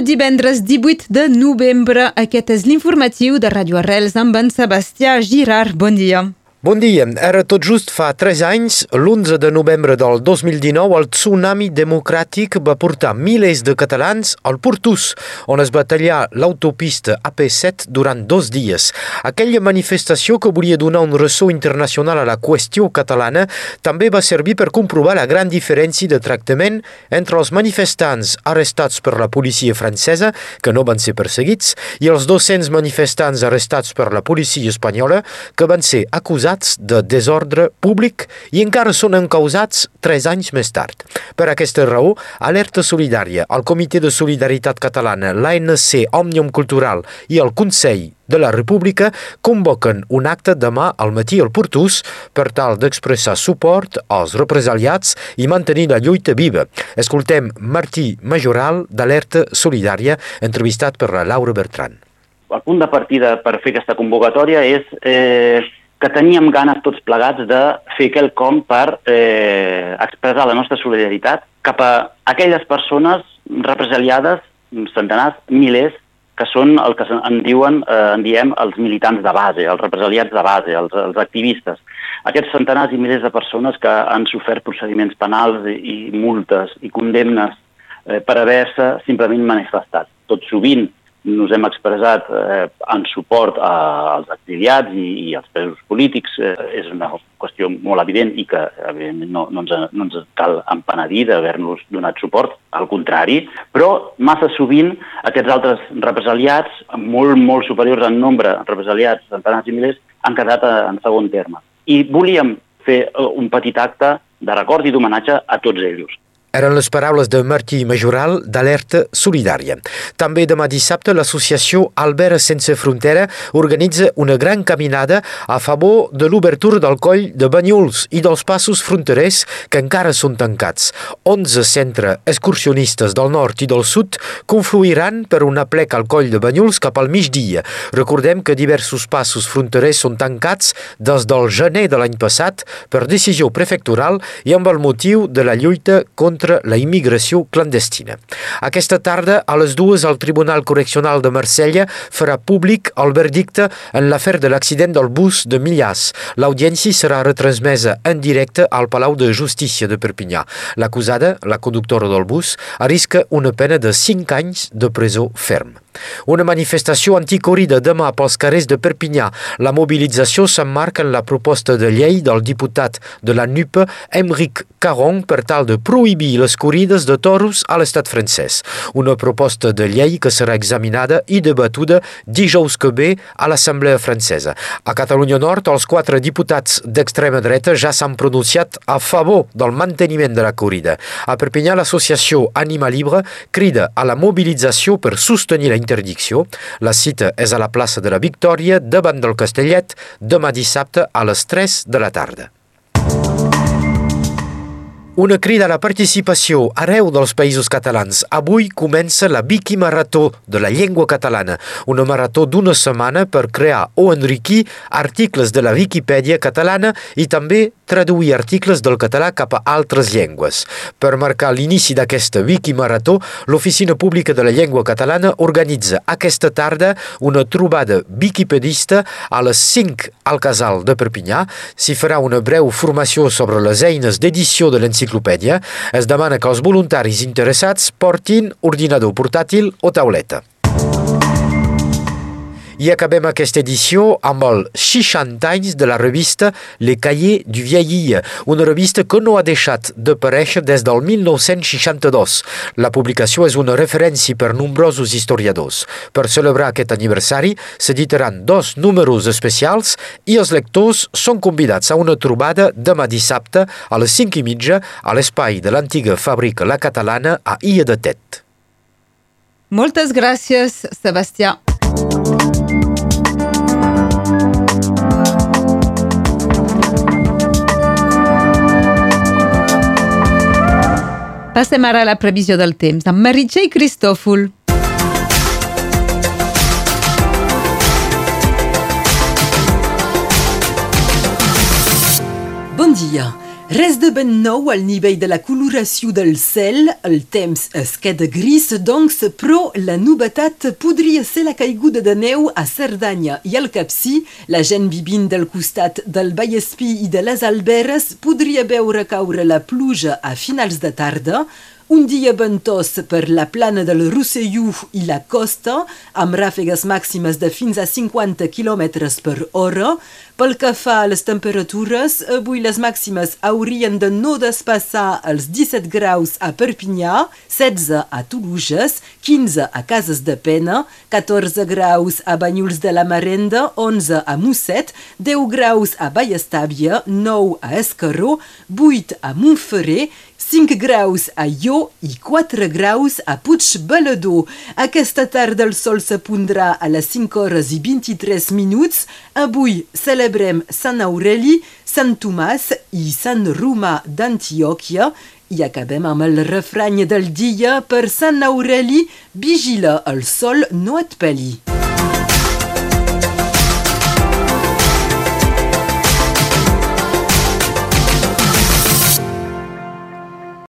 del divendres 18 de novembre. Aquest és l'informatiu de Radio Arrels amb en Sebastià Girard. Bon dia. Bon dia. Era tot just fa 3 anys, l'11 de novembre del 2019, el tsunami democràtic va portar milers de catalans al Portús, on es va tallar l'autopista AP7 durant dos dies. Aquella manifestació que volia donar un ressò internacional a la qüestió catalana també va servir per comprovar la gran diferència de tractament entre els manifestants arrestats per la policia francesa, que no van ser perseguits, i els 200 manifestants arrestats per la policia espanyola, que van ser acusats acusats de desordre públic i encara són encausats tres anys més tard. Per aquesta raó, Alerta Solidària, el Comitè de Solidaritat Catalana, l'ANC Òmnium Cultural i el Consell de la República convoquen un acte demà al matí al Portús per tal d'expressar suport als represaliats i mantenir la lluita viva. Escoltem Martí Majoral d'Alerta Solidària, entrevistat per la Laura Bertran. El punt de partida per fer aquesta convocatòria és eh, que teníem ganes tots plegats de fer quelcom per eh, expressar la nostra solidaritat cap a aquelles persones represaliades, centenars, milers, que són el que en diuen, eh, en diem, els militants de base, els represaliats de base, els, els activistes. Aquests centenars i milers de persones que han sofert procediments penals i, i multes i condemnes eh, per haver-se simplement manifestat. Tot sovint nos hem expressat eh, en suport als exiliats i, i als presos polítics. Eh, és una qüestió molt evident i que evidentment no, no, ens, no ens cal empenedir d'haver-nos donat suport, al contrari, però massa sovint aquests altres represaliats, molt, molt superiors en nombre, represaliats, centenars i milers, han quedat en segon terme. I volíem fer eh, un petit acte de record i d'homenatge a tots ells. Eren les paraules de Martí Majoral d'Alerta Solidària. També demà dissabte l'associació Albert Sense Frontera organitza una gran caminada a favor de l'obertura del coll de Banyuls i dels passos fronterers que encara són tancats. 11 centres excursionistes del nord i del sud confluiran per una plec al coll de Banyuls cap al migdia. Recordem que diversos passos fronterers són tancats des del gener de l'any passat per decisió prefectural i amb el motiu de la lluita contra contra la immigració clandestina. Aquesta tarda, a les dues, el Tribunal Correccional de Marsella farà públic el verdicte en l'afer de l'accident del bus de Millàs. L'audiència serà retransmesa en directe al Palau de Justícia de Perpinyà. L'acusada, la conductora del bus, arrisca una pena de 5 anys de presó ferm. Una manifestació anticorrida demà pels carrers de Perpinyà. La mobilització s'emmarca en la proposta de llei del diputat de la NUP, Emric Caron, per tal de prohibir les corrides de toros a l'estat francès. Una proposta de llei que serà examinada i debatuda dijous que ve a l'Assemblea francesa. A Catalunya Nord, els quatre diputats d'extrema dreta ja s'han pronunciat a favor del manteniment de la corrida. A Perpinyà, l'associació Anima Libre crida a la mobilització per sostenir la interdicció. La cita és a la plaça de la Victòria, davant del Castellet, demà dissabte a les 3 de la tarda. Una crida a la participació arreu dels països catalans. Avui comença la Vicky Marató de la llengua catalana, una marató d'una setmana per crear o enriquir articles de la Viquipèdia catalana i també traduir articles del català cap a altres llengües. Per marcar l'inici d'aquesta Vicky Marató, l'Oficina Pública de la Llengua Catalana organitza aquesta tarda una trobada viquipedista a les 5 al Casal de Perpinyà. S'hi farà una breu formació sobre les eines d'edició de l'enciclopèdia, es demana que els voluntaris interessats portin ordinador portàtil o tauleta. I acabem aquesta edició amb el 60 anys de la revista Le Cahiers du Vieillir, una revista que no ha deixat d'aparèixer des del 1962. La publicació és una referència per nombrosos historiadors. Per celebrar aquest aniversari s'editaran dos números especials i els lectors són convidats a una trobada demà dissabte a les 5 i mitja a l'espai de l'antiga fàbrica La Catalana a Ia de Tet. Moltes gràcies, Sebastià. Passem ara a la previsió del temps amb Meritxell Cristòfol. Bon dia. Res de ben nou al nivell de la coloració del cel, el temps es queda gris, doncs, però la novetat podria ser la caiguda de neu a Cerdanya i al Capcí. La gent vivint del costat del Vallespí i de les Alberes podria veure caure la pluja a finals de tarda, un dia ventós per la plana del Rosselló i la costa, amb ràfegues màximes de fins a 50 km per hora. Pel que fa a les temperatures, avui les màximes haurien de no despassar els 17 graus a Perpinyà, 16 a Toulouse, 15 a Cases de Pena, 14 graus a Banyuls de la Marenda, 11 a Musset, 10 graus a Vallestàvia, 9 a Escaró, 8 a Montferrer 5 graus a Ió i 4 graus a Puigbalador. Aquesta tarda el sol se pondrà a les 5 hores i 23 minuts. Avui celebrem Sant Aureli, Sant Tomàs i Sant Romà d'Antioquia i acabem amb el refrany del dia per Sant Aureli, vigila el sol no et peli.